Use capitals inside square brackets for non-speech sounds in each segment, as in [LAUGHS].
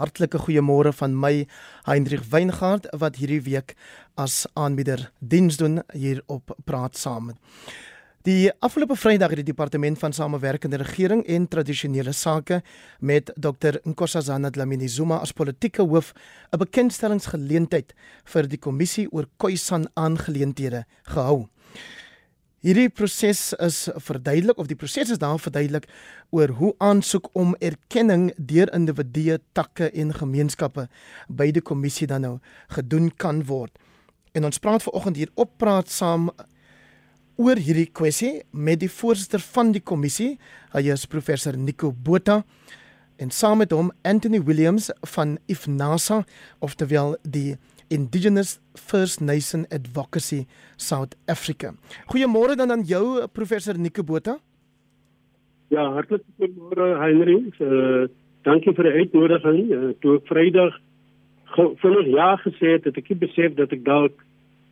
Hartlike goeiemôre van my Hendrik Weingart wat hierdie week as aanbieder diens doen hier op Praat Saam. Die afgelope Vrydag het die departement van samewerkende regering en tradisionele sake met Dr Nkosazana Dlamini Zuma as politieke hoof 'n bekendstellingsgeleentheid vir die kommissie oor Khoisan aangeleenthede gehou. Hierdie proses is verduidelik of die proses is daar verduidelik oor hoe aansoek om erkenning deur individue, takke en gemeenskappe by die kommissie dan nou gedoen kan word. En ons praat vanoggend hier op praat saam oor hierdie kwessie met die voorsitter van die kommissie, hy is professor Nico Botha en saam met hom Anthony Williams van IFNASA of terwyl die Indigenous First Nation Advocacy South Africa. Goeiemôre dan aan jou professor Nico Botha. Ja, hartlik goeiemôre Heinrich. Uh, dankie vir die uitnodiging. Uh, toe ek Vrydag vinnig ja gesê het, het ek besef dat ek dalk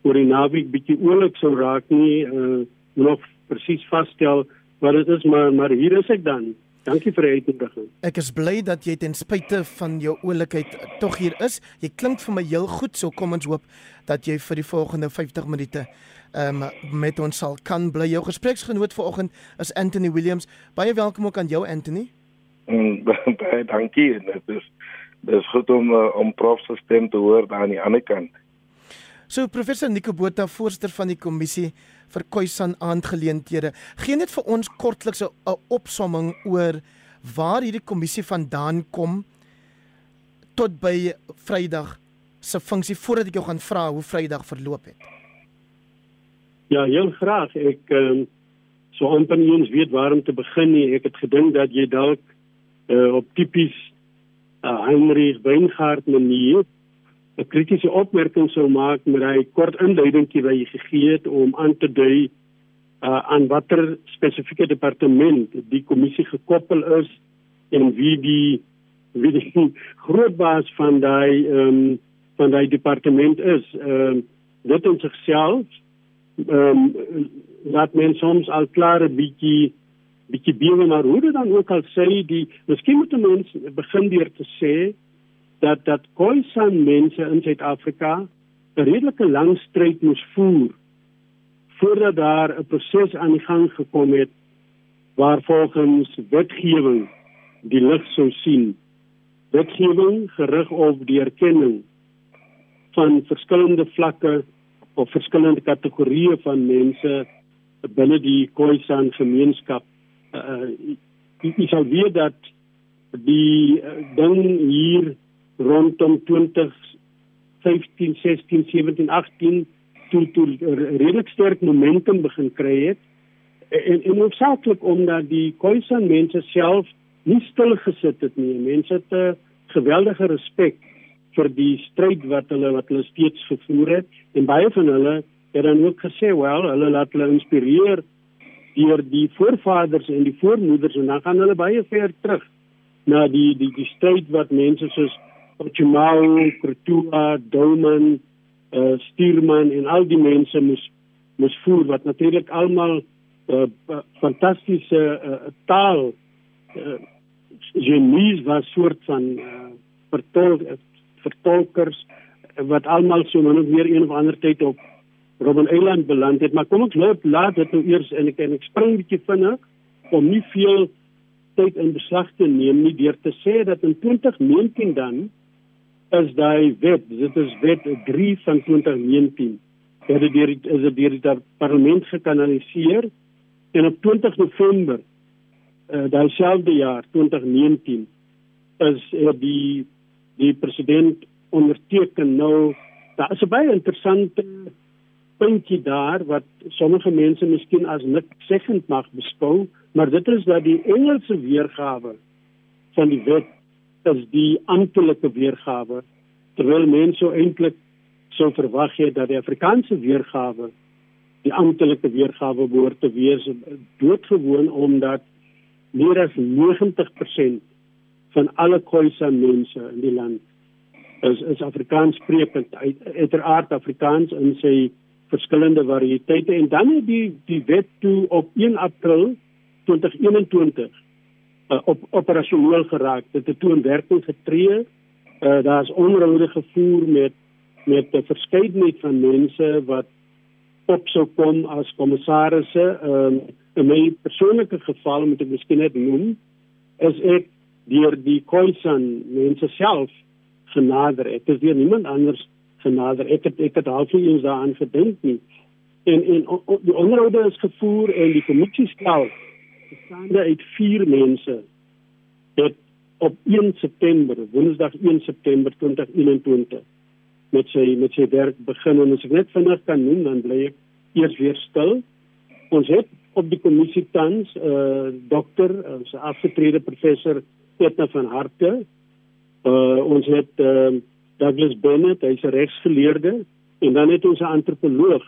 oor die naweek bietjie oulik sou raak nie uh, nog presies vasstel wat dit is, maar maar hier is ek dan. Dankie vir die uitnodiging. Ek is bly dat jy ten spyte van jou oulikheid tog hier is. Jy klink vir my heel goed, so kom ons hoop dat jy vir die volgende 50 minute ehm um, met ons sal kan bly. Jou gespreksgenoot vanoggend is Anthony Williams. Baie welkom ook aan jou Anthony. Mm, [LAUGHS] baie dankie. Dit is dit is goed om uh, om prof se stem te hoor aan die ander kant. So professor Nico Botha, voorsitter van die kommissie vir Khoisan aangeleenthede. Gee net vir ons kortliks 'n opsomming oor waar hierdie kommissie vandaan kom tot by Vrydag se funksie voordat ek jou gaan vra hoe Vrydag verloop het. Ja, heel graag. Ek ehm so amper nie eens weet waar om te begin nie. Ek het gedink dat jy dalk uh, op tipies uh, Heinrich Weingart manier 'n kritiese opmerking sou maak met hy kort inleidingkie wat hy gegee het om aan te dui uh, aan watter spesifieke departement die kommissie gekoppel is en wie die wie die [LAUGHS] groot baas van daai ehm um, van daai departement is. Ehm uh, dit in sigself ehm um, laat men soms al klaar 'n bietjie bietjie bewe maar hoe dit dan ook al sê die miskien moet mense begin deur te sê dat dat Khoisan mense in Suid-Afrika 'n redelike lang stryd moes voer voordat daar 'n proses aan die gang gekom het waar volgens wetgewing die lig sou sien. Wetgewing gerig op die erkenning van verskillende vlakke of verskillende kategorieë van mense binne die Khoisan gemeenskap. Uh, ek sal weet dat die uh, ding hier rondom 20 15 16 17 18 toe toe redelik sterk momentum begin kry het. En en hoofsaaklik omdat die Khoisan mense self nie stil gesit het nie. Mense het 'n geweldige respek vir die stryd wat hulle wat hulle steeds gevoer het. En baie van hulle het dan ook gesê wel hulle laat hulle inspireer deur die voorvaders en die voormoeders. En dan gaan hulle baie ver terug na die die die stryd wat mense soos Portugal, Protua, Dolman, uh, Stuurman en al die mense moes moes voer wat natuurlik almal 'n uh, fantastiese uh, taal uh, genies was soort van uh, vertol uh, vertolkers wat almal so min of meer een of ander tyd op Robben Eiland beland het. Maar kom ons loop laat dit nou eers en ek en ek spring bietjie vinnig om nie veel tyd in beslag te neem nie deur te sê dat in 2019 dan is daai wet, dit is wet 3 van 2019. Het dit deur is dit deur die parlement gekanaliseer en op 20 November uh, daai selfde jaar 2019 is uh, die die president onderteken nou daar is 'n baie interessante puntjie daar wat sommige mense miskien as niks seggend mag beskou, maar dit is dat die Engelse weergawe van die wet is die amptelike weergawe terwyl mense eintlik sou verwag het dat die Afrikaanse weergawe die amptelike weergawe behoort te wees doodgewoon omdat meer as 90% van alle Khoisa mense in die land is is Afrikaans sprekend uiteraard Afrikaans in sy verskillende variëteite. En dan het die die wet toe op 1 April 2021 uh, op operasioneel geraak. Dit het toe in werking getree Uh daar's onderhoude gevoer met met 'n verskeidenheid van mense wat op sou kom as kommissarisse. Ehm um, in my persoonlike geval moet ek miskien net noem is ek deur die Khoisan mense self genader. Ek is deur niemand anders genader. Ek het ek het half eens daaraan gedink nie. En en o, o, die onderhoude is gevoer en die kommissie stel bestaande uit 4 mense het op 1 September, Woensdag 1 September 2021 met sy met sy werk begin en as ek net vinnig kan noem dan bly ek eers weer stil. Ons het op die kommissie tans 'n uh, dokter, ons afgetrede professor Etna van Harte. Uh, ons het uh, Douglas Bennett, hy's 'n regsgeleerde en dan het ons 'n antropoloog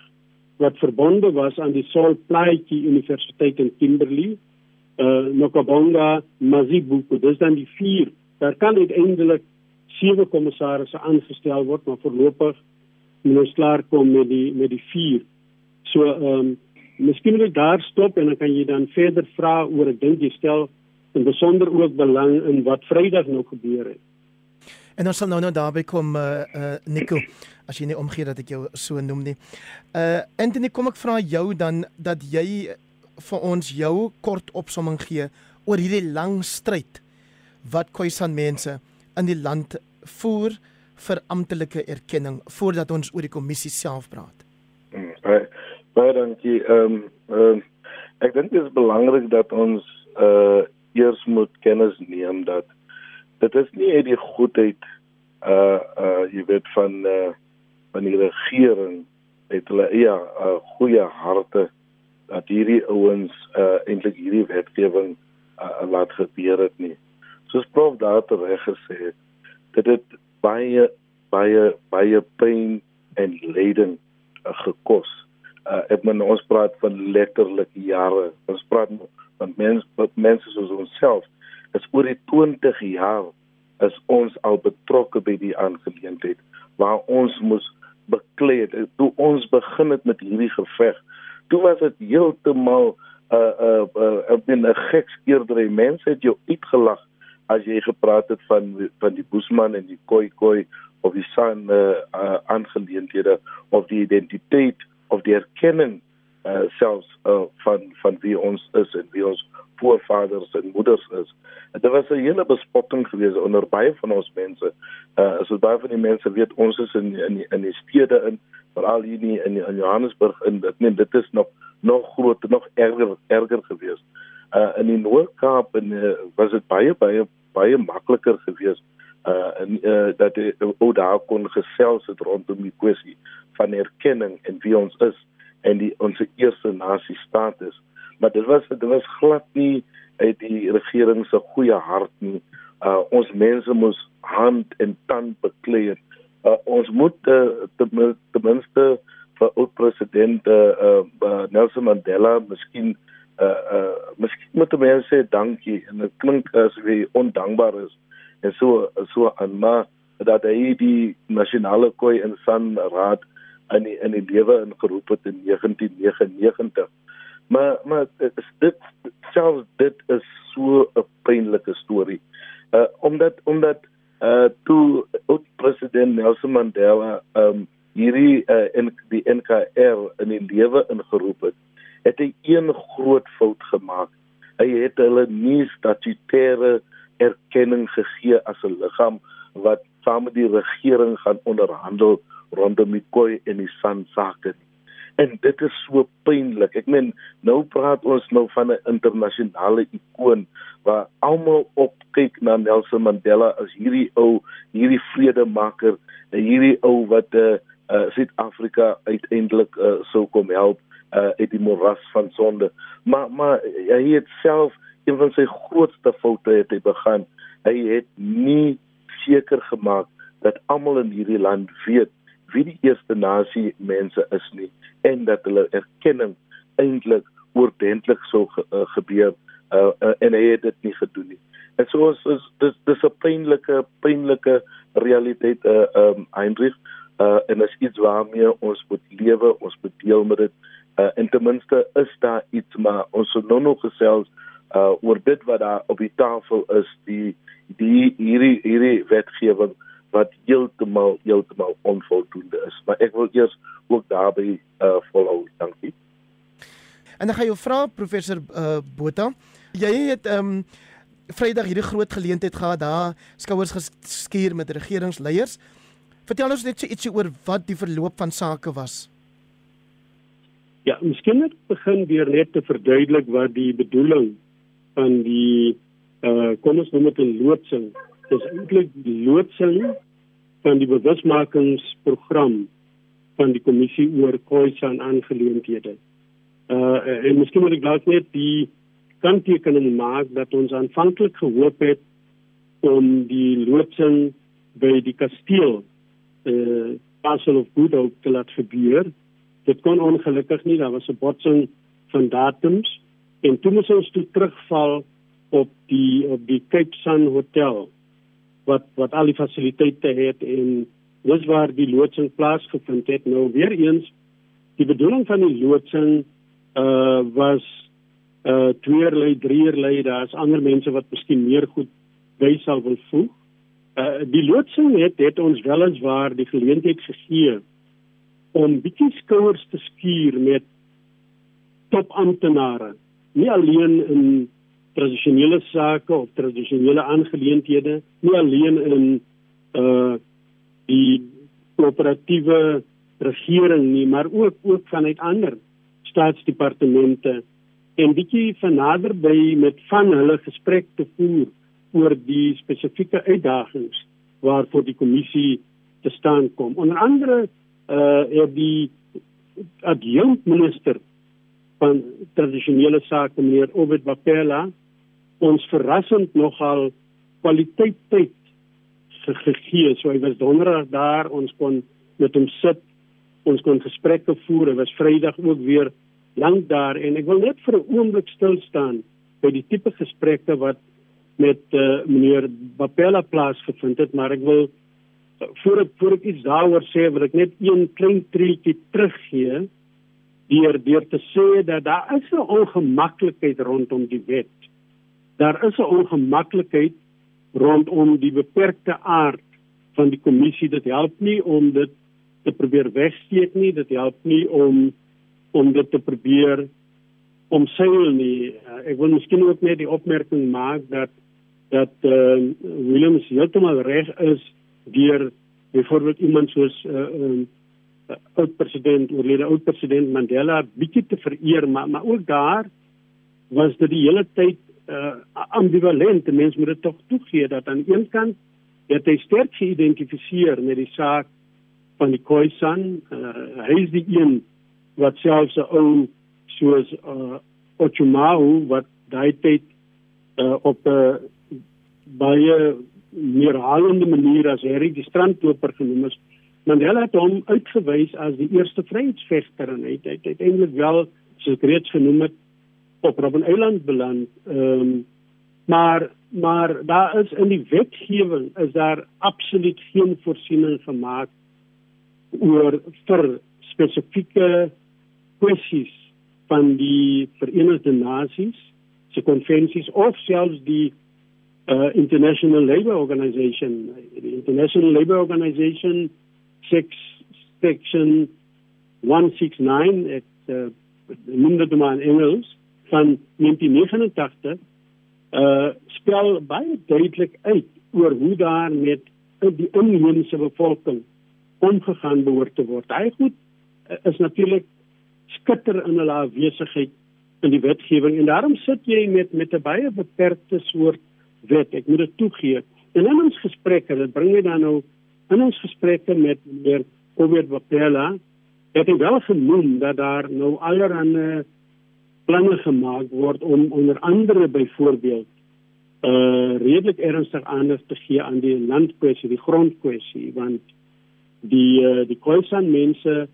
wat verbonde was aan die Sol Plaatjie Universiteit in Kimberley uh Nokabonga Mazibuko dis dan die vier. Daar kan uiteindelik sewe kommissarisse aangestel word maar voorlopig moet ons klaar kom met die met die vier. So ehm um, miskien moet daar stop en dan kan jy dan verder vra oor ek dink jy stel in besonder ook belang in wat Vrydag nou gebeur het. En ons sal nou nou daarby kom uh uh Nico as jy nie omgee dat ek jou so noem nie. Uh Anthony kom ek vra jou dan dat jy vir ons jou kort opsomming gee oor hierdie lang stryd wat Khoisan mense in die land voer vir amptelike erkenning voordat ons oor die kommissie self praat. Hmm, baie baie dankie. Ehm um, um, ek dink dit is belangrik dat ons uh eers moet kennis neem dat dit is nie uit die goedheid uh uh jy weet van uh van die regering het hulle ja, uh, goeie harte dat hierdie ouens uh eintlik hierdie wetgewing uh, laat gebeur het nie. Soos prof daar te reg gesê het, dit het baie baie baie pyn en lyding uh, gekos. Uh ek bedoel ons praat van letterlik jare. Ons praat van mense wat mense soos onsself is oor die 20 jaar is ons al betrokke by die aangeleentheid waar ons moes beklei het. Toe ons begin het met hierdie geveg, toe was dit heeltemal 'n uh, 'n uh, 'n uh, uh, 'n gekskeerdery mense het jou uitgelag as jy gepraat het van van die Boesman en die Koi Koi of die san uh, uh, aangeleenthede of die identiteit of die erkenning uh, selfs uh, van van wie ons is en wie ons voorvaders en moeders is. Dit was 'n hele bespotting geweest onder baie van ons mense. Uh as baie van die mense weet ons is in in in die stede in veral hier in in, in Johannesburg en dit nee dit is nog nog groter nog erger erger geweest. Uh in die Noord-Kaap en uh, was dit baie baie baie makliker geweest uh en uh, dat ou daar kon gesels het rondom die kwessie van erkenning en wie ons is en die ons eerste nasie staat is maar dit was dit was glad nie uit die regering se goeie hart nie. Uh ons mense moes hand en tand beklei. Uh ons moet uh, ten, ten minste vir oud president uh, uh Nelson Mandela miskien uh uh miskien moet mense sê dankie en dit klink as wie ondankbaar is en so so aan maar dat hy die nasionale koi en san raad in die, in die lewe ingeroep het in 1999 Maar maar dit selfs dit is so 'n pynlike storie. Uh omdat omdat uh toe oud president Nelson Mandela um hierdie uh in die NKR in die lewe ingeroep het, het hy een groot fout gemaak. Hy het hulle nie statutêre erkenning gegee as 'n liggaam wat saam met die regering gaan onderhandel rondom die koi en die san sake nie en dit is so pynlik. Ek meen nou praat ons nou van 'n internasionale ikoon waar almal opkyk na Nelson Mandela as hierdie ou, hierdie vredemaker, hierdie ou wat uh, uh Suid-Afrika uiteindelik uh, sou kom help uh uit die moras van sonde. Maar maar hy het self een van sy grootste foute het hy begaan. Hy het nie seker gemaak dat almal in hierdie land weet wie die eerste nasie mense is nie en dat hulle erkenning eintlik oordentlik sou ge, uh, gebeur uh, uh, en hy het dit nie gedoen nie. En so is, is dis dis 'n pynlike pynlike realiteit uh um Heinrich uh en as iets waarmee ons moet lewe, ons moet deel met dit. Uh en ten minste is daar iets maar ons het nou nog gesels uh oor dit wat daar op die tafel is, die die hierdie hierdie wetgewing wat heeltemal heeltemal onvoldoende is. Maar ek wil eers ook daarby uh volhou. Dankie. En dan gaan jy vra professor uh Botha, jy het ehm um, Vrydag hierdie groot geleentheid gehad daar skouers geskuur met regeringsleiers. Vertel ons net so ietsie oor wat die verloop van sake was. Ja, miskien net begin deur net te verduidelik wat die bedoeling van die uh kom ons noem dit 'n loodsing. Dis eintlik die loodsing van die bewusmakingsprogram van die kommissie oor Khoisan aangeleenthede. Uh en miskien moet ek dalk net die kanttekening maak dat ons aanvanklik gehoop het om die loodsing by die kasteel uh Castle of Good Hope te laat gebeur. Dit kon ongelukkig nie, daar was 'n botsing van datums en toe moes ons toe terugval op die op die Cape Sun Hotel wat wat al die fasiliteite het en dis waar die loodsing plaasgevind het. Nou weer eens die bedoeling van die loodsing uh was uh tweeërlei, drieërlei, daar's ander mense wat miskien meer goed by sal wil voeg. Uh die loodsing het het ons wel eens waar die geleentheid gegee om bietjie skouers te skuur met top amptenare, nie alleen in tradisionele sake of tradisionele aangeleenthede, nie alleen in uh die koöperatiewe regering nie, maar ook ook vanuit ander staatsdepartemente en bietjie van nader by met van hulle gesprek te voer oor die spesifieke uitdagings waarvoor die kommissie te staan kom. Onder andere uh het die adjunkt minister van tradisionele sake meneer Obed Bapela ons verrassend nogal kwaliteit tyd gegee. So hy was donderdag daar, ons kon met hom sit, ons kon gesprekke voer. Hy was Vrydag ook weer lank daar en ek wil net vir 'n oomblik stil staan by die tipe gesprekke wat met uh, meneer Bapela plaasgevind het, maar ek wil uh, voor ek voor ek iets daaroor sê, wil ek net een klein treetjie teruggee deur deur te sê dat daar is 'n ongemaklikheid rondom die wet. Daar is 'n ongemaklikheid rondom die beperkte aard van die kommissie. Dit help nie om dit te probeer wegsteek nie, dit help nie om om dit te probeer omseil nie. Uh, ek wil miskien ook net die opmerking maak dat dat uh, Williams heeltemal reg is deur byvoorbeeld iemand soos uh, um, uh, oud president oorlede oud president Mandela bietjie te vereer, maar maar ook daar was dit die hele tyd uh, ambivalent. Mense moet dit tog toegee dat aan een kant het hy sterk geïdentifiseer met die saak van die Khoisan. Uh, hy is die een wat selfs 'n ou soos uh Ochumau wat daai tyd uh op 'n uh, baie meer halende manier as Harry die strandloper genoem is. Mandela het hom uitgewys as die eerste vryheidsvegter en hy het uiteindelik wel soos reeds genoem het op Robben Island beland. Ehm maar maar daar is in die wetgewing is daar absoluut geen voorsiening gemaak oor vir spesifieke kwessies van die Verenigde Nasies se konvensies of selfs die uh, International Labour Organization die International Labour Organization six section 169 het uh, minder dan in Engels van 1989 uh spel baie duidelik uit oor hoe daar met die inheemse bevolking omgegaan behoort te word. Hy goed uh, is natuurlik skitter in hulle afwesigheid in die wetgewing en daarom sit jy met met 'n baie beperkte soort wet. Ek moet dit toegee. En in ons gesprekke, dit bring my dan nou in ons gesprekke met meneer Kobert Wapela, het hy wel genoem dat daar nou allerlei planne gemaak word om onder andere byvoorbeeld uh redelik ernstig aandag te gee aan die landkwessie, die grondkwessie, want die uh, die Khoisan mense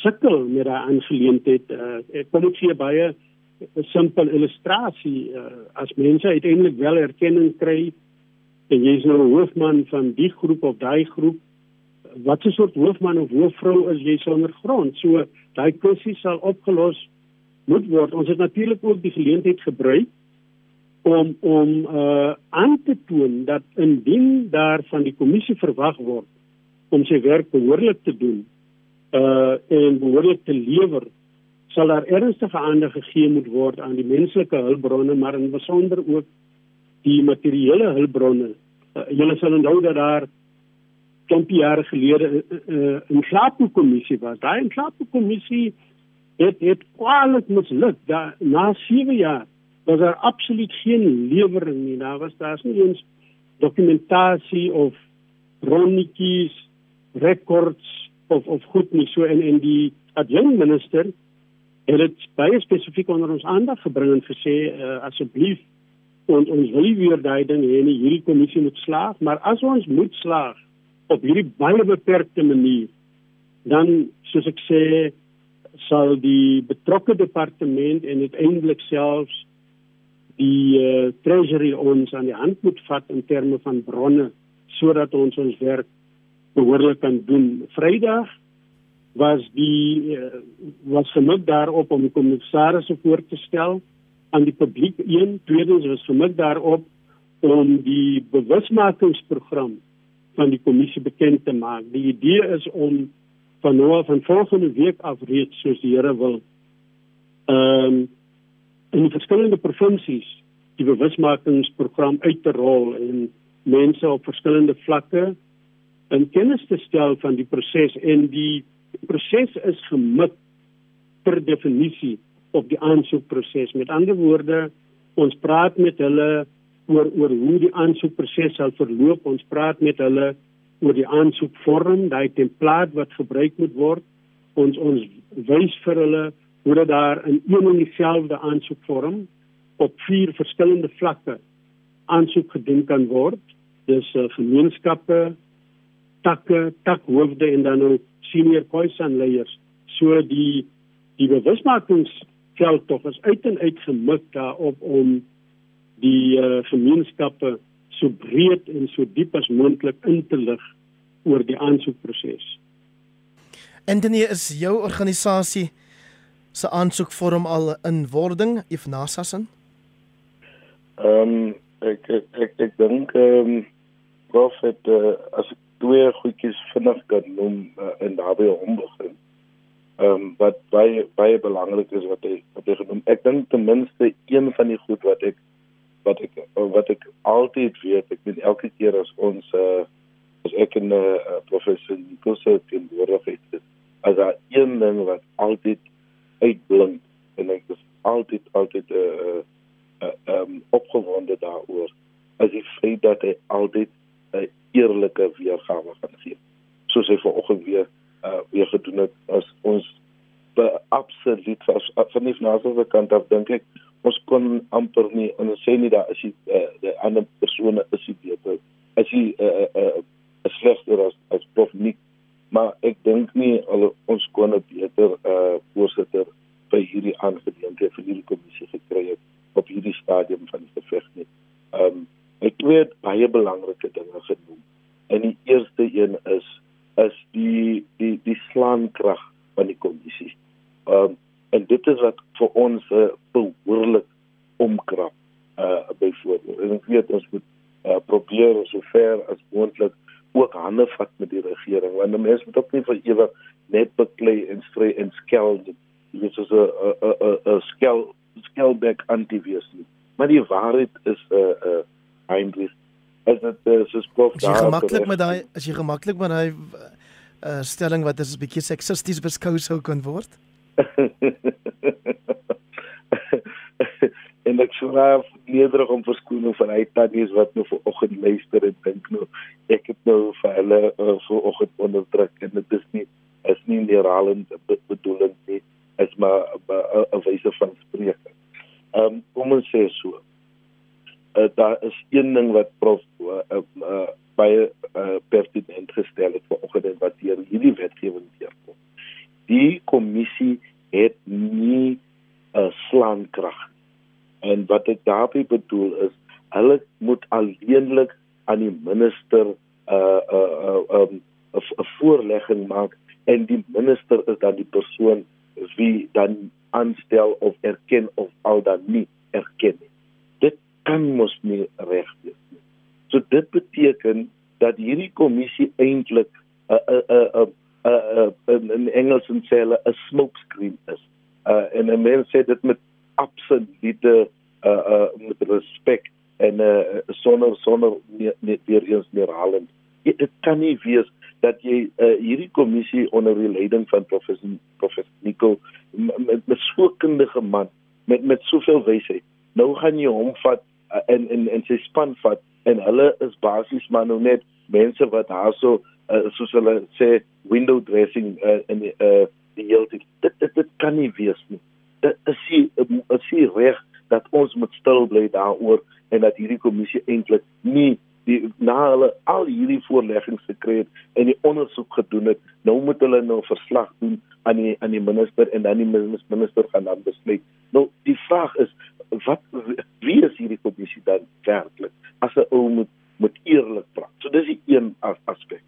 sukkel met daai aangeleentheid. Uh, ek kom net vir baie 'n simpel illustrasie. Uh, as mense uiteindelik wel erkenning kry en jy is nou hoofman van die groep of daai groep, wat 'n soort hoofman of hoofvrou is jy sonder grond? So daai kwessie sal opgelos moet word. Ons het natuurlik ook die geleentheid gebruik om om uh aan te toon dat indien daar van die kommissie verwag word om sy werk behoorlik te doen uh en behoorlik te lewer sal daar ernstige aandag gegee moet word aan die menslike hulpbronne maar in besonder ook die materiële hulpbronne uh, julle sal onthou dat daar klompie jare gelede 'n uh, uh, Slaapko kommissie was daai Slaapko kommissie het het kwaliek misluk da na 7 jaar was daar absoluut geen lewering nie. Daar was daar's nie eens dokumentasie of kronikies, rekords of of goed nie. So en en die adjunct minister het dit baie spesifiek onder ons aandag gebring en gesê uh, asseblief ons ons wil weer daai ding hê en hierdie kommissie moet slaag, maar as ons moet slaag op hierdie baie beperkte manier dan soos ek sê sal die betrokke departement en uiteindelik selfs die uh, treasury ons aan die hand moet vat in terme van bronne sodat ons ons werk behoorlik kan doen. Vrydag was die uh, was gemik daarop om die kommissaris voor te stel aan die publiek. Een, tweedens was gemik daarop om die bewusmakingsprogram van die kommissie bekend te maak. Die idee is om van nou af van volgende week af reeds soos die Here wil ehm um, in die verskillende provinsies die bewusmakingsprogram uit te rol en mense op verskillende vlakke in kennis te stel van die proses en die proses is gemik per definisie op die aansoekproses. Met ander woorde, ons praat met hulle oor oor hoe die aansoekproses sal verloop. Ons praat met hulle oor die aansoekvorm, daai template wat gebruik moet word. Ons ons wys vir hulle hoe dat daar in een en dieselfde aansoekvorm op vier verskillende vlakke aansoek gedoen kan word. Dis uh, gemeenskappe, takke, takhoofde en dan ook senior koisanleiers. So die die bewusmakingsveld tog is uit en uit gemik daarop om die uh, gemeenskappe so breed en so diep as moontlik in te lig oor die aansoekproses. Anthony is jou organisasie se aansoekvorm al in wording, if nasasin? Ehm um, ek ek ek, ek dink ehm um, prof het uh, as ek twee goedjies vinnig kan noem uh, en daarbey hom begin. Ehm um, wat baie baie belangrik is wat hy wat hy genoem. Ek dink ten minste een van die goed wat ek wat ek wat ek altyd weet, ek weet elke keer as ons uh, as ek en uh, professor Nikosa in Woordheid is, as daar een ding wat altyd uitblink en ek is altyd altyd 'n uh, uh, um, opgewonde daaroor as die feit dat hy altyd 'n uh, eerlike weergawe kan gee. Soos hy vanoggend weer uh, weer gedoen het as ons absoluut was van die nasionale kant af dink ek ons kon amper nie en ons sê nie dat as jy uh, die ander persone is jy beter as jy uh, uh, uh, slegter as as prof nie maar ek dink nie al, ons kon 'n beter uh, voorsitter by hierdie aangeleentheid vir hierdie kommissie gekry het op hierdie stadium van die geveg nie. Ehm um, ek twee baie belangrike dinge genoem. En die eerste een is is die die die slaankrag van die kommissie. Ehm um, en dit is wat vir ons uh, behoorlik omkrap uh byvoorbeeld. En ek weet ons moet uh, probeer so ver as moontlik ook hande vat met die regering want die mense moet ook nie vir ewig net beklei en stry en skel dit is so 'n 'n 'n skel skelback antivirus nie. Maar die waarheid is 'n uh, 'n uh, eintlik as dit uh, so spook daar. Is jy gemaklik met daai as jy gemaklik met daai uh, stelling wat is 'n bietjie seksisties beskou sou kan word? [LAUGHS] en ek sou raaf nederig om verskoning van hy tannies wat nou vir oggend luister en dink nou ek het nou vir hulle uh, vir oggend onderdruk en dit is nie is nie herhalend bedoelend nie is maar 'n wyse van spreek. Ehm um, kom ons sê so. Uh, daar is een ding wat prof uh, uh, baie uh, pertinent gestel het vanoggend wat hier hierdie wetgewing deurkom. Die kommissie het nie 'n uh, slaankrag. En wat ek daarmee bedoel is hulle moet alleenlik aan die minister 'n uh, 'n uh, uh, um, 'n voorlegging maak en die minister is dan die persoon wie dan aanstel of erken of al dan nie erken nie. Dit kan mos nie reg wees nie. So dit beteken dat hierdie kommissie eintlik 'n 'n 'n 'n 'n in Engels sê hulle 'n smokescreen is. Uh en 'n mens sê dit met absolute uh uh met respek en uh sonder sonder net weer eens herhalend. Dit kan nie wees dat jy uh, hierdie kommissie onder die leiding van professor professor Nico met, met so kundige man met met soveel wysheid nou gaan jy hom vat uh, en en en sy span vat en hulle is basies maar nou net mense wat haar so uh, soos hulle sê window dressing uh, in die uh, die hele dit, dit dit kan nie wees nie dit is sie is sie reg dat ons moet stil bly daaroor en dat hierdie kommissie eintlik nie die na hulle al hierdie voorleggings gekry het en die ondersoek gedoen het, nou moet hulle nou verslag doen aan die aan die minister en dan die minister gaan dan besluit. Nou die vraag is wat wie is hierdie kommissie dan werklik? As 'n ou moet moet eerlik praat. So dis die een aspek.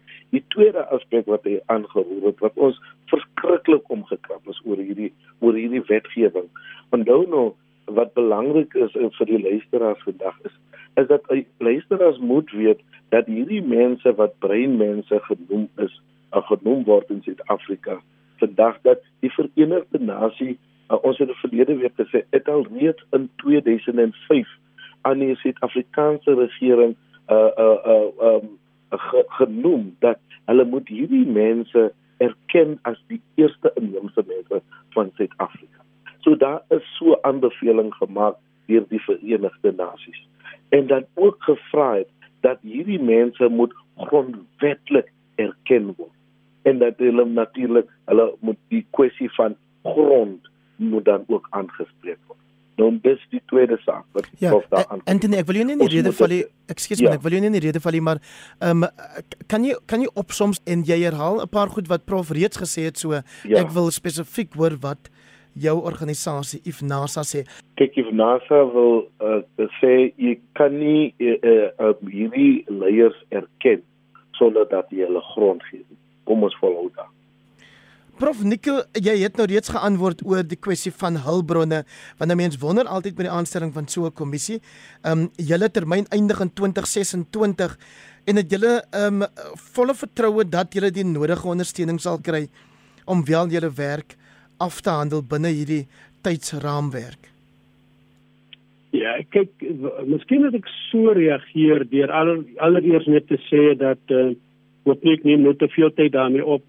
Tweede aspek wat hy aangeroep het wat ons verskriklik omgekrap is oor hierdie oor hierdie wetgewing. Onthou nou wat belangrik is vir die luisteraars vandag is is dat luisteraars moet weet dat hierdie mense wat breinmense genoem is, of genoem word in Suid-Afrika, vandag dat die Verenigde Nasie uh, ons het verlede week gesê het al reeds in 2005 aan die Suid-Afrikaanse regering uh uh uh um, ge, genoem dat hulle moet hierdie mense erken as die eerste inheemse mense van Suid-Afrika. So daar is so aanbeveling gemaak deur die Verenigde Nasies en dan ook gevra het dat hierdie mense moet grondwetlik erken word en dat hulle natuurlik hulle moet die kwessie van grond moet dan ook aangespreek. Nou dis die tweede saak wat ja, of daar aan. Anthony, ek wil jou nie in die rede val nie. Ekskuus ja. my, ek wil jou nie in die rede val nie, maar ehm um, kan jy kan jy opsoms en jy herhaal 'n paar goed wat prof reeds gesê het so ja. ek wil spesifiek hoor wat jou organisasie IFNASA sê. Kyk IFNASA wil uh, sê jy kan nie uh, uh, hierdie leiers erken sonder dat jy hulle grond gee. Kom ons volhou daar. Prof Nikkel, jy het nou reeds geantwoord oor die kwessie van hulpbronne, want 'n mens wonder altyd by die aanstelling van so 'n kommissie. Ehm um, julle termyn eindig in 2026 en het julle ehm um, volle vertroue dat julle die nodige ondersteuning sal kry om wel julle werk af te handel binne hierdie tydsraamwerk? Ja, kyk, miskien het ek so reageer deur aller, allereers net te sê dat uh wat ek nie net te veel tyd daarmee op.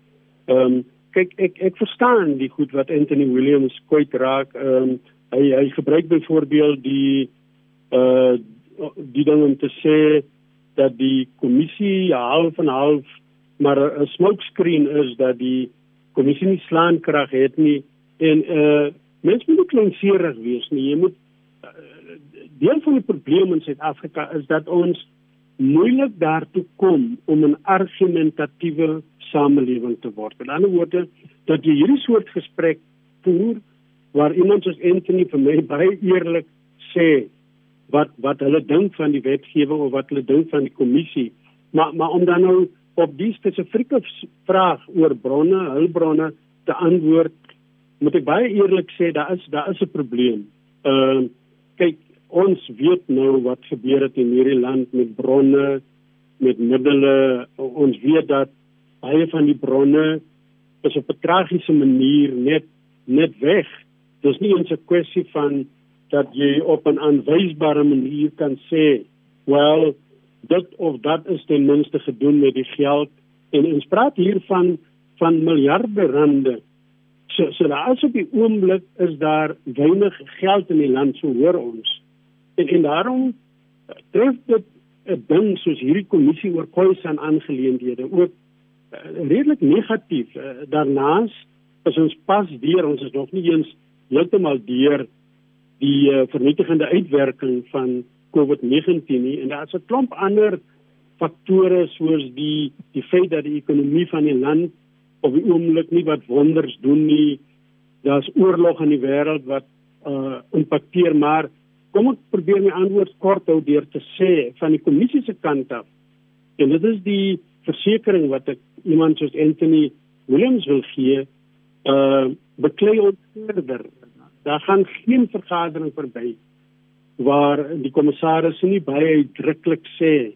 Ehm um, kyk ek ek verstaan die goed wat Anthony Williams kwyt raak. Ehm um, hy hy gebruik byvoorbeeld die uh die ding om te sê dat die kommissie half en half maar 'n smokescreen is dat die kommissie nie slaankrag het nie en uh mens moet kleinserig wees nie jy moet uh, deel van die probleem in Suid-Afrika is dat ons moeilik daartoe kom om 'n argumentatiewe samelewing te word. In ander woorde dat jy hierdie soort gesprek voer waar iemand soos Anthony vir my baie eerlik sê wat wat hulle dink van die wetgewing of wat hulle dink van die kommissie maar maar om dan nou op die spesifieke vraag oor bronne, hulpbronne te antwoord, moet ek baie eerlik sê daar is daar is 'n probleem. Ehm uh, kyk, ons weet nou wat gebeur het in hierdie land met bronne, met middele. Ons weet dat baie van die bronne is op 'n tragiese manier net net weg. Dis nie eens 'n kwessie van dat jy op 'n aanwysbare manier kan sê, "Wel, dit of dat is ten minste gedoen met die geld en ons praat hier van van miljarde rande. So so daar is op die oomblik is daar weinig geld in die land so hoor ons. En en daarom tref dit 'n ding soos hierdie kommissie oor koeis en aangeleenthede ook redelik negatief. Uh, daarnaas is ons pas weer ons is nog nie eens heeltemal deur die uh, vernietigende uitwerking van COVID-19 nie en daar's 'n klomp ander faktore soos die die feit dat die ekonomie van die land op die oomblik nie wat wonders doen nie. Daar's oorlog in die wêreld wat uh impakteer maar kom ek probeer my antwoord kort hou deur te sê van die kommissie se kant af. En dit is die versekering wat ek iemand soos Anthony Williams wil gee uh beklei ons verder. Daar gaan geen vergadering verby waar die kommissaris nie baie uitdruklik sê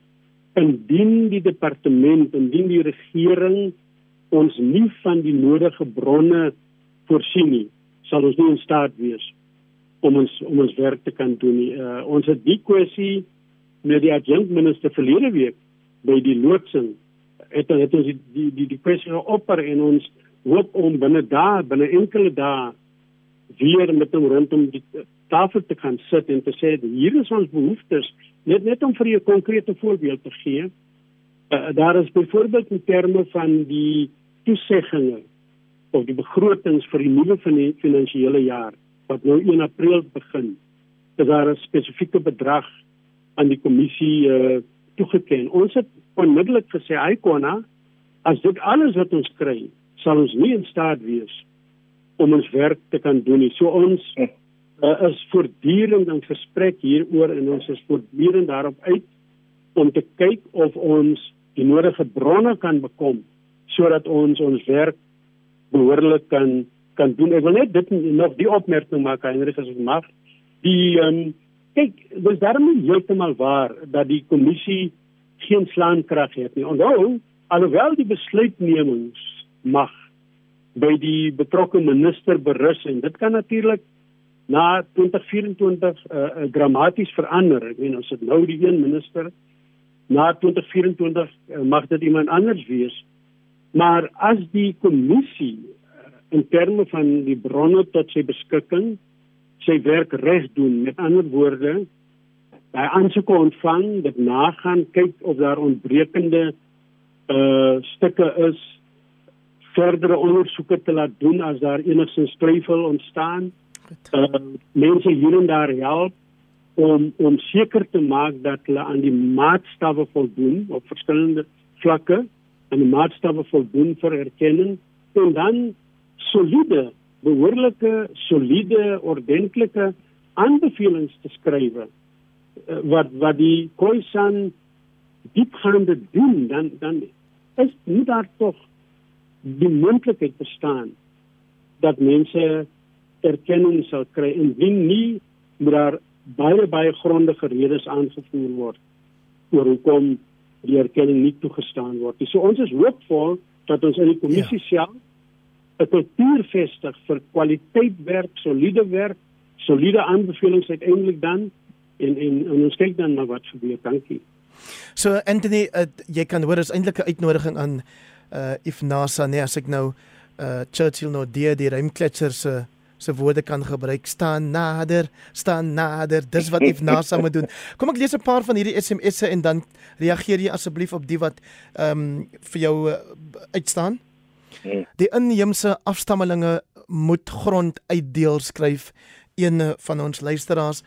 indien die departement, indien die regering ons nie van die nodige bronne voorsien nie, sal ons nie in staat wees om ons om ons werk te kan doen nie. Uh, ons het die kwessie met die adjunct minister verlede week by die loodsing het het ons die die die, die kwessie opper en ons hoop om binne dae binne enkele dae weer met hom rondom die tafel te kan sit en te sê hier is ons behoeftes. Net net om vir 'n konkrete voorbeeld te gee. Uh, daar is byvoorbeeld in terme van die toeseggings of die begrotings vir die nuwe finansiële jaar wat nou 1 April begin is daar 'n spesifieke bedrag aan die kommissie uh, toegeken ons het onmiddellik gesê hy konna as dit alles wat ons kry sal ons nie in staat wees om ons werk te kan doen nie. So ons uh, [LAUGHS] is voortdurend in gesprek hieroor en ons is voortdurend daarop uit om te kyk of ons die nodige bronne kan bekom sodat ons ons werk behoorlik kan kan doen. Ek wil net dit nog die opmerking maak Heinrich as ek mag. Die um, kyk, dis daarmee heeltemal waar dat die kommissie geen slaankrag het nie. Onthou, alhoewel die besluitnemings mag by die betrokke minister berus en dit kan natuurlik na 2024 uh, uh, dramaties verander. Ek meen as dit nou die een minister na 2024 uh, mag dit iemand anders wees. Maar as die kommissie uh, in terme van die bronne tot sy beskikking sy werk reg doen, met ander woorde, hy aansoeke ontvang, dit nagaan, kyk of daar ontbrekende uh stukke is verdere ondersoeke te laat doen as daar enigsins twyfel ontstaan. Uh, mense hier en daar help om om seker te maak dat hulle aan die maatstawwe voldoen op verskillende vlakke en die maatstawwe voldoen vir erkenning en dan soliede, behoorlike, soliede, ordentlike aanbevelings te skryf uh, wat wat die Khoisan diepgaande doen dan dan is nie daar tog die moontlikheid bestaan dat mense erkenning sal kry indien nie maar baie baie grondige redes aangevoer word oor hoekom die erkenning nie toegestaan word. So ons is hoopvol dat ons in die kommissie ja. self 'n kultuur vestig vir kwaliteit werk, soliede werk, soliede aanbevelings uiteindelik dan en en, en ons kyk dan na wat gebeur. Dankie. So Anthony, uh, jy kan hoor is eintlik 'n uitnodiging aan uh if NASA nee as ek nou uh Churchill nou die die ruimkletser se se woorde kan gebruik staan nader staan nader dis wat if NASA moet doen kom ek lees 'n paar van hierdie SMS'e en dan reageer jy asseblief op die wat ehm um, vir jou uh, uitstaan hmm. die inheemse afstammelinge moet grond uitdeel skryf een van ons luisteraars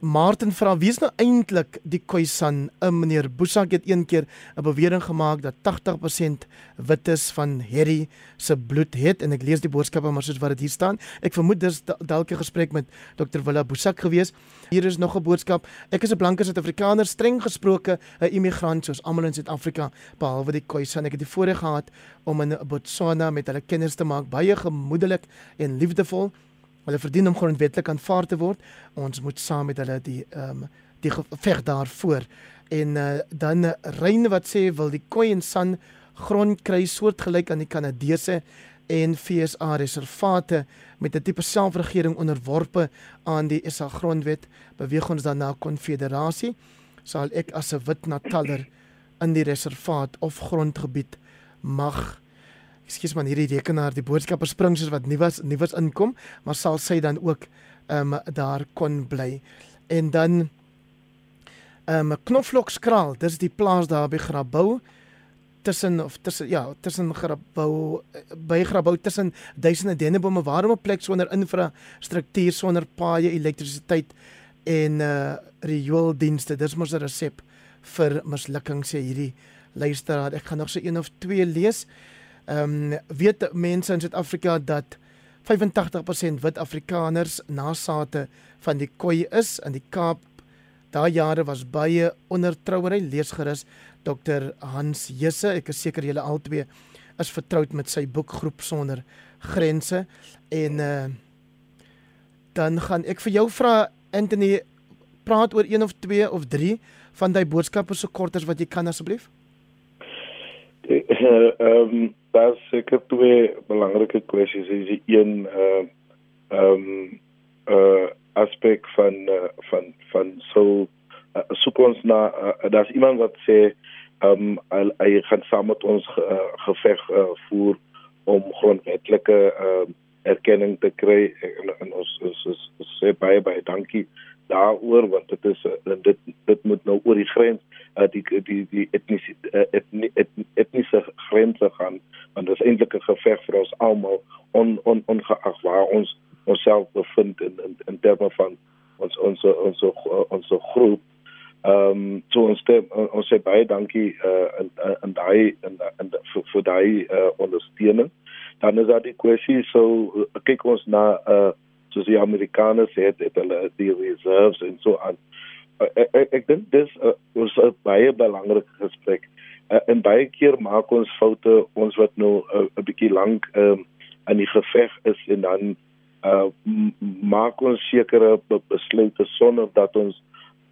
Martin vra wie is nou eintlik die Khoisan? 'n Meneer Boesak het een keer 'n bewering gemaak dat 80% wit is van Harry se bloed het en ek lees die boodskappe maar soos wat dit hier staan. Ek vermoed dis dalk 'n gesprek met Dr. Willa Boesak gewees. Hier is nog 'n boodskap. Ek is 'n blanke Suid-Afrikaner, streng gesproke 'n immigrant soos almal in Suid-Afrika behalwe die Khoisan. Ek het die voorreg gehad om in Botswana met hulle kinders te maak, baie gemoedelik en liefdevol. Hulle verdien om grondwetlik aanvaar te word. Ons moet saam met hulle die ehm um, die geveg daarvoor. En uh, dan uh, Reine wat sê wil die Khoi en San grond kry soortgelyk aan die Kanadese en FSA reservate met 'n tipe selfregering onderworpe aan die SA grondwet beweeg ons dan na konfederasie sal ek as 'n wit nataller in die reservaat of grondgebied mag ekskuus man hierdie rekenaar die boodskappe spring soos wat nie was inkom maar sal sy dan ook ehm um, daar kon bly. En dan ehm um, knoflokskraal dis die plaas daar by Grabouw tussen of tussen ja tussen Grabouw by Grabouw tussen duisende dennebome waarom 'n plek sonder infrastruktuur sonder paaie elektrisiteit en uh riooldienste. Dis mos 'n resep vir mislukking sê hierdie luisteraar. Ek gaan nog so een of twee lees. Ehm um, weet mense in Suid-Afrika dat 85% wit Afrikaners nasate van die Khoi is in die Kaap. Daai jare was baie ondertrouery leesgerus Dr Hans Jesse, ek is seker julle albei is vertroud met sy boek Groep sonder grense en uh dan gaan ek vir jou vra Anthony praat oor een of twee of drie van daai boodskappe so kort as wat jy kan asseblief? Ehm um, daar seker twee belangrike kwessies is. Die een uh ehm um, uh aspek van uh, van van so uh, soek ons na uh, daar's iemand wat sê ehm um, hy gaan saam met ons uh, geveg uh, voer om grondwetlike ehm uh, erkenning te kry. En, en ons ons ons sê baie baie dankie daaroor want dit is uh, dit dit moet nou oor die grens uh, die die die etniese uh, etni, etni, etniese grense gaan want dit is eintlik 'n geveg vir ons almal on, on ongeag waar ons onsself bevind in in, in terme van ons ons ons ons groep. Ehm um, so ons stem, ons sê baie dankie uh, in in daai in, in vir, vir daai uh, ondersteuning. Dan is daar die kwessie so kyk ons na uh, soos die Amerikaners het het hulle die reserves en so aan. Ek ek, ek dink dis uh, ons 'n baie belangrike gesprek. Uh, en baie keer maak ons foute ons wat nou 'n uh, bietjie lank um, in die geveg is en dan uh, maak ons sekere besluite sonder dat ons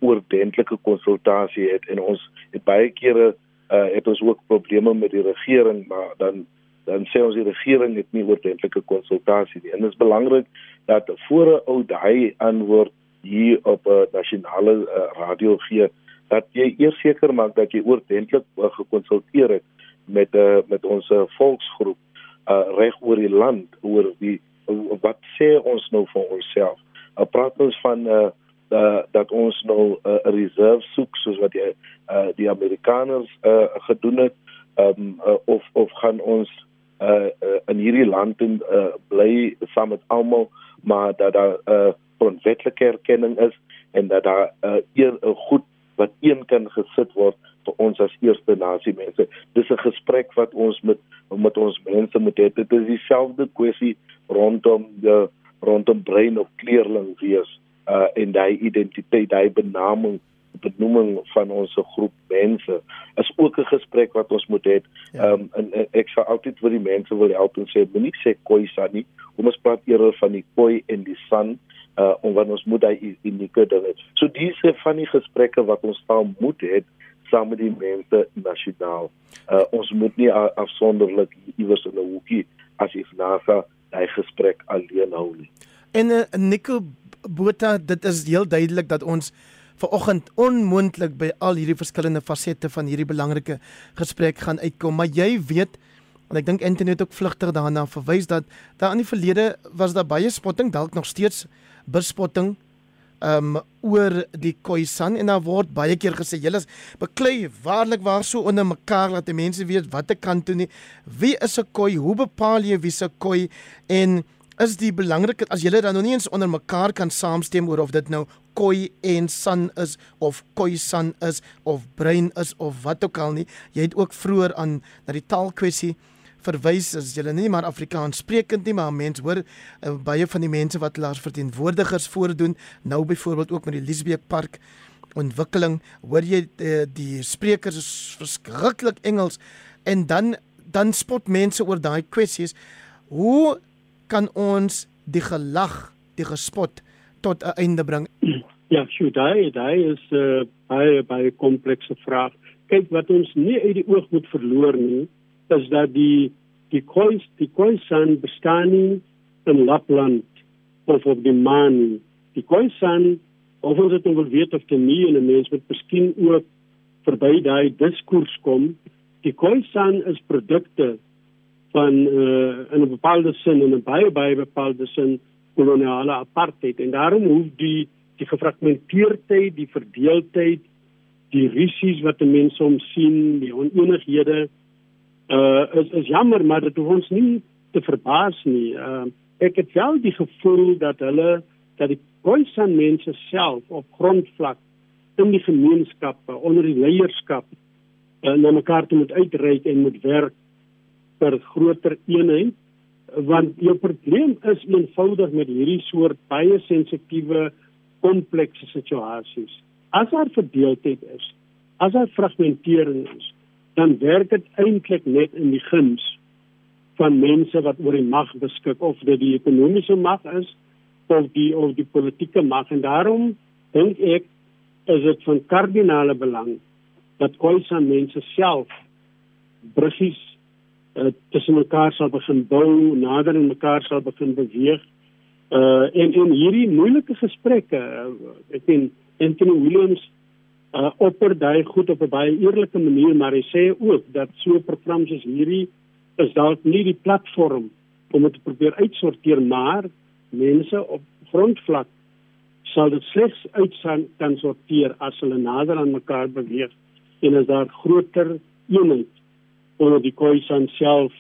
oordentlike konsultasie het. En ons het baie kere uh, het ons ook probleme met die regering maar dan dan sê ons die regering het nie oordentlike konsultasie nie. En dit is belangrik dat voor 'n ou daai antwoord hier op 'n uh, nasionale uh, radio gee dat jy eers seker maak dat jy oordentlik uh, gekonsulteer het met uh, met ons volksgroep uh, reg oor die land oor die uh, wat sê ons nou vir onsself? Uh, praat ons van uh, uh, dat ons nou 'n uh, reserve soek soos wat die uh, die Amerikaners uh, gedoen het um, uh, of of gaan ons uh, uh, in hierdie land in uh, bly saam met almal maar dat daar 'n uh, grondwetlike erkenning is en dat daar 'n uh, een uh, goed wat een kan gesit word vir ons as eerste nasie mense. Dis 'n gesprek wat ons met met ons mense moet hê. Dit is dieselfde kwessie rondom die rondom brein of kleerling wees uh en daai identiteit, daai benaming benoeming van ons groep mense is ook 'n gesprek wat ons moet hê. Ja. Ehm ja. um, en ek sal altyd vir die mense wil help en sê moenie sê koi san nie. Kom ons praat eerder van die koi en die san uh om wat ons moet daai unieke ding hê. So dis van die gesprekke wat ons staan moet hê saam met die mense nasionaal. Uh ons moet nie afsonderlik iewers in 'n hoekie as iets nasa daai gesprek alleen hou nie. En uh, Nico Botha, dit is heel duidelik dat ons vanoggend onmoontlik by al hierdie verskillende fasette van hierdie belangrike gesprek gaan uitkom, maar jy weet en ek dink internet ook vlugtig daarna verwys dat daar in die verlede was daar baie spotting, dalk nog steeds bespotting um oor die Khoisan en daar word baie keer gesê julle is beklei waarlik waar so onder mekaar dat die mense weet watter kant toe nie. Wie is 'n Khoi hoe bepaal jy wie se Khoi en is die belangrike as julle dan nog nie eens onder mekaar kan saamstem oor of dit nou koi en san is of koi san is of brein is of wat ook al nie. Jy het ook vroeër aan na die taalkwessie verwys as jy nie maar Afrikaans sprekend nie, maar mense hoor uh, baie van die mense wat hulle as verteenwoordigers voordoen, nou byvoorbeeld ook met die Liesbeek Park ontwikkeling, hoor jy uh, die sprekers is verskriklik Engels en dan dan spot mense oor daai kwessies. Hoe kan ons die gelag, die gespot tot 'n einde bring? Ja, sjoe, daai daai is 'n uh, baie baie komplekse vraag. Kyk wat ons nie uit die oog moet verloor nie, is dat die die kois die koisan bestaan nie in Lapland of op die maan nie. Die koisan of ons dit nou wil weet of dit nie en 'n mens moet miskien ook verby daai diskurs kom. Die koisan is produkte van uh, in 'n bepaalde sin en 'n baie baie bepaalde sin koloniale apartheid en daarom hoef die die gefragmenteerdheid, die verdeeldheid, die risies wat mense om sien, die onenighede uh is is jammer maar dit hoef ons nie te verbaas nie. Uh ek het wel die gevoel dat hulle dat die Khoisan mense self op grondvlak in die gemeenskappe onder die leierskap uh, na mekaar toe moet uitreik en moet werk vir groter eenheid want jou probleem is eenvoudig met hierdie soort baie sensitiewe komplekse situasies. As daar verdeeldheid is, as daar fragmentering is, dan werk dit eintlik net in die guns van mense wat oor die mag beskik of dit die ekonomiese mag is of die of die politieke mag en daarom dink ek is dit van kardinale belang dat Khoisan mense self bruggies uh, tussen mekaar sal begin bou, nader aan mekaar sal begin beweeg. Uh en in hierdie moeilike gesprekke, uh, ek sien Anthony Williams uh opper daai goed op 'n baie eerlike manier, maar hy sê ook dat so programme soos hierdie is dalk nie die platform om dit te probeer uitsorteer, maar mense op grondvlak sal dit slegs uitsaan kan sorteer as hulle nader aan mekaar beweeg en as daar groter eenheid onder die Khoisan self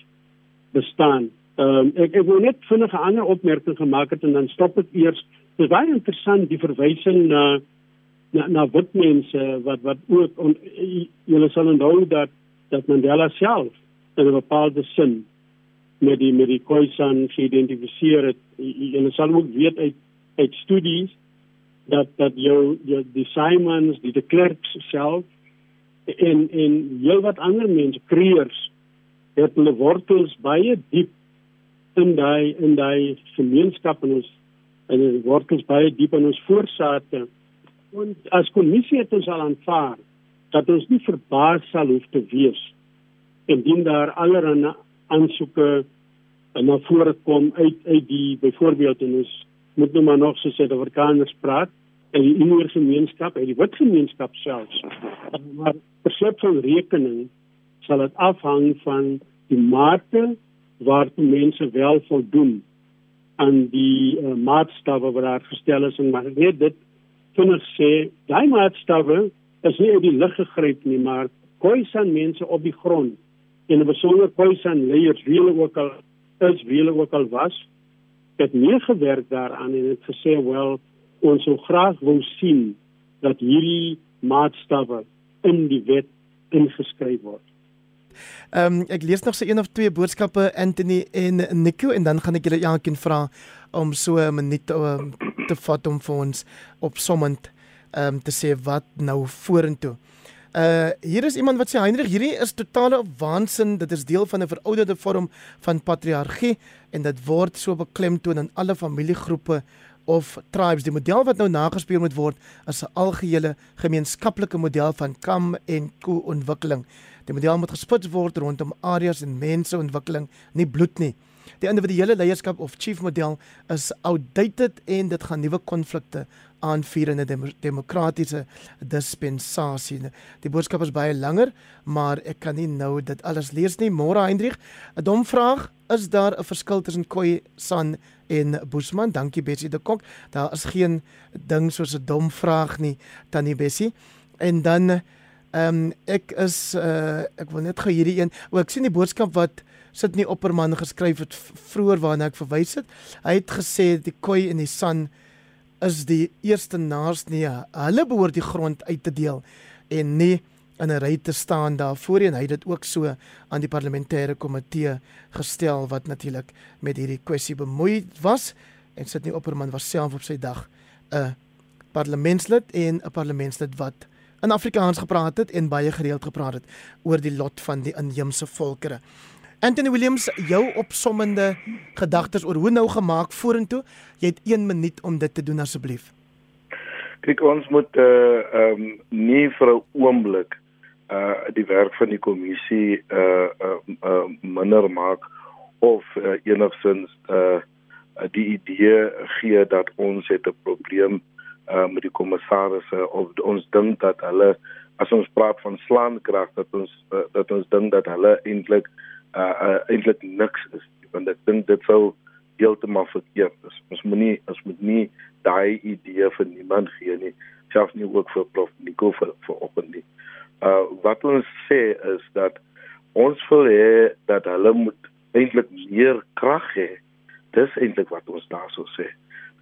bestaan. Ehm um, ek ek wil net vinnig 'n ander opmerking gemaak het en dan stop ek eers. Dit is baie interessant die verwysing na na na wit mense wat wat ook on, julle sal onthou dat dat Mandela self in 'n bepaalde sin met die met die Khoisan geïdentifiseer het. Julle sal ook weet uit uit studies dat dat jou jou die Simons, die de Klerks self en en heel wat ander mense kreërs het hulle wortels baie diep in daai in daai gemeenskap en ons en die wortels baie diep in ons voorsate en as kommissie het ons al aanvaar dat ons nie verbaas sal hoef te wees indien daar allerlei aansoeke na vore kom uit uit die byvoorbeeld en ons moet nou maar nog so sê dat Afrikaners praat en die inner gemeenskap en die wit gemeenskap selfs. Maar beslot van rekening sal dit afhang van die mate waartoe mense wel voldoen aan die uh, maatstawwe wat daar gestel is. En maar net dit vinnig sê daai maatstawwe is nie uit die lug gegryp nie maar Khoisan mense op die grond en 'n besonder Khoisan leiers wie hulle ook al is wie hulle ook al was het meegewerk daaraan en het gesê wel ons sou graag wou sien dat hierdie maatstawwe in die wet ingeskryf word. Ehm um, ek lees nog so een of twee boodskappe Anthony en Nico en dan gaan ek julle elkeen vra om so 'n minuut um, te vat om vir ons opsommend ehm um, te sê wat nou vorentoe. Uh hier is iemand wat sê Heinrich hierdie is totale waansin dit is deel van 'n verouderde vorm van patriargie en dit word so beklemtoon in alle familiegroepe of tribes die model wat nou nagespeel moet word is 'n algehele gemeenskaplike model van kam en koe ontwikkeling. Die model moet gespits word rondom areas en mense ontwikkeling, nie bloed nie. Die individuele leierskap of chief model is outdated en dit gaan nuwe konflikte 'n dem demokratiese dispensasie. Die boodskap is baie langer, maar ek kan nie nou dit alles lees nie. Môre Hendrik, 'n dom vraag, is daar 'n verskil tussen Khoi San en Boesman? Dankie Bessie de Kok. Daar is geen ding soos 'n dom vraag nie, Tannie Bessie. En dan ehm um, ek is uh, ek wil net gou hierdie een. O, ek sien die boodskap wat sit nie opperman geskryf het vroeër waarna ek verwys het. Hy het gesê die Khoi en die San is die eerste naas nie. Hulle behoort die grond uit te deel en nie in 'n ry te staan daar voorheen. Hy het dit ook so aan die parlementêre komitee gestel wat natuurlik met hierdie kwessie bemoei was en sit nie opperman was self op sy dag 'n parlementslid en 'n parlementslid wat in Afrikaans gepraat het en baie gereeld gepraat het oor die lot van die inheemse volkere. Anthony Williams, jou opsommende gedagtes oor hoe nou gemaak vorentoe. Jy het 1 minuut om dit te doen asseblief. Kyk, ons moet uh ehm um, nie vir 'n oomblik uh die werk van die kommissie uh uh, uh minder maak of uh, enigstens uh die idee gee dat ons het 'n probleem uh met die kommissarisse of ons dink dat hulle as ons praat van slaankrag dat ons uh, dat ons dink dat hulle eintlik uh eintlik niks is want ek dink dit sou heeltemal verkeerd is. Ons moenie ons moet nie daai idee vir niemand gee nie, selfs nie ook vir prof Nico vir vir oggend nie. Uh wat ons sê is dat ons wil hê dat hulle moet eintlik meer krag hê. Dis eintlik wat ons daarso sê.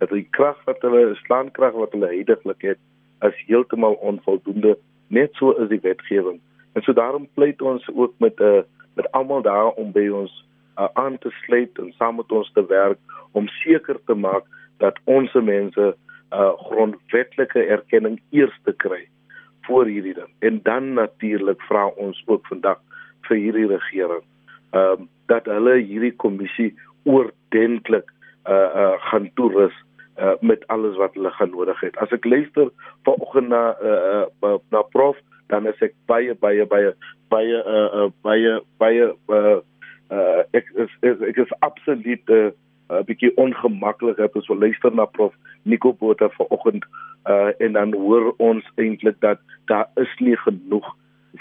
Dat die krag wat hulle slaankrag wat hulle heidaglik het, is heeltemal onvoldoende net so is die wetgewing. En so daarom pleit ons ook met 'n uh, met almal daar om by ons uh, aan te sluit en saam met ons te werk om seker te maak dat ons mense uh, grondwetlike erkenning eers te kry voor hierdie ding. En dan natuurlik vra ons ook vandag vir hierdie regering ehm uh, dat hulle hierdie kommissie oordentlik uh uh gaan toerus uh, met alles wat hulle gaan nodig het. As ek luister vanoggend na uh, uh, na prof, dan is ek baie baie baie baie uh, uh, baie baie uh, uh, ek is, ek is absoluut 'n uh, uh, bietjie ongemaklik het ons luister na prof Nico Botha vanoggend uh, en dan hoor ons eintlik dat daar is nie genoeg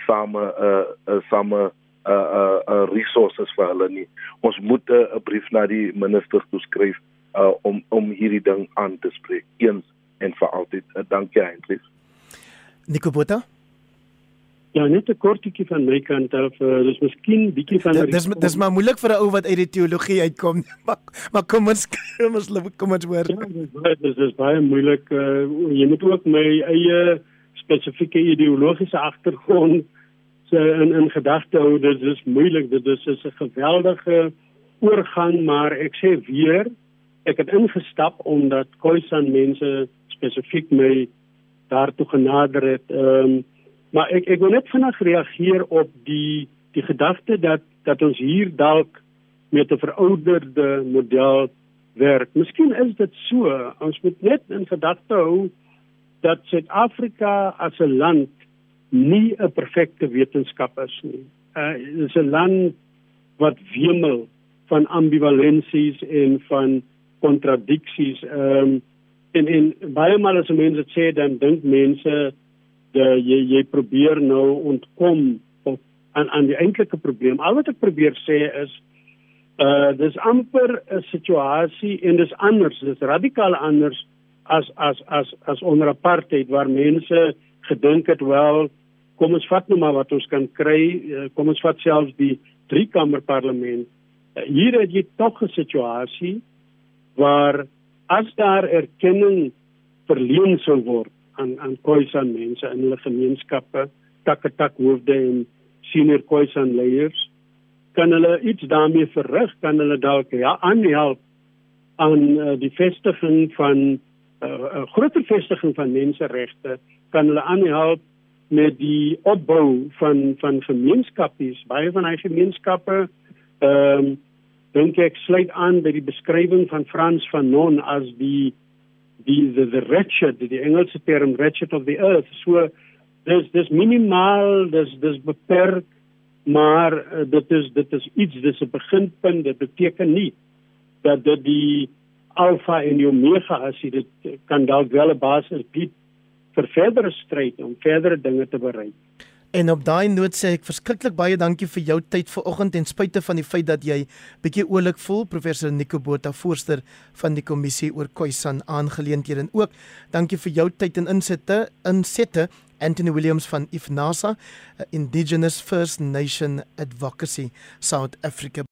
same uh, uh, same uh uh, uh resources vir hulle nie. Ons moet 'n uh, brief na die minister toeskryf uh om om hierdie ding aan te spreek eens en vir altyd. Uh, dankie eintlik. Nico Botha Ja, net 'n kortetjie van my kant af. Uh, dis miskien bietjie van Dis dis maar moeilik vir 'n ou wat uit die teologie uitkom. [LAUGHS] Maar, maar kom ons kom ons kom ons hoor. Ja, dis dis is baie moeilik. Uh, jy moet ook my eie spesifieke ideologiese agtergrond se in in gedagte hou. Dit is moeilik. Dit is 'n geweldige oorgang, maar ek sê weer, ek het ingestap omdat Khoisan mense spesifiek my daartoe genader het. Ehm um, Maar ek ek wil net vinnig reageer op die die gedagte dat dat ons hier dalk met 'n verouderde model werk. Miskien is dit so. Ons moet net in gedagte hou dat Suid-Afrika as 'n land nie 'n perfekte wetenskap is nie. Uh dit is 'n land wat wemel van ambivalensies en van kontradiksies. Ehm um, en en baie maal as mense sê dan dink mense uh, jy jy probeer nou ontkom op aan aan die eintlike probleem. Al wat ek probeer sê is uh dis amper 'n situasie en dis anders, dis radikaal anders as as as as onder apartheid waar mense gedink het wel kom ons vat nou maar wat ons kan kry, uh, kom ons vat selfs die drie kamer parlement. Uh, hier het jy tog 'n situasie waar as daar erkenning verleen sou word aan aan Khoisan mense in hulle gemeenskappe, takketak hoofde en senior Khoisan leiers. Kan hulle iets daarmee verrig, kan hulle dalk ja aanhelp aan uh, die vestiging van 'n uh, uh, groter vestiging van menseregte, kan hulle aanhelp met die opbou van van gemeenskappies, baie van hy gemeenskappe ehm um, dink ek sluit aan by die beskrywing van Frans Fanon as die die the, the wretched die Engelse term wretched of the earth. So dis dis minimaal dis dis beperk maar uh, dit is dit is iets dis 'n beginpunt. Dit beteken nie dat dit die alfa en die omega is dit kan dalk wel 'n basis bied vir verdere stryd om verdere dinge te bereik En op daai noot sê ek verskriklik baie dankie vir jou tyd vanoggend en spite van die feit dat jy bietjie oulik voel professor Nico Botha voorster van die kommissie oor Khoisan aangeleenthede en ook dankie vir jou tyd en insette insette Anthony Williams van IFNASA Indigenous First Nation Advocacy South Africa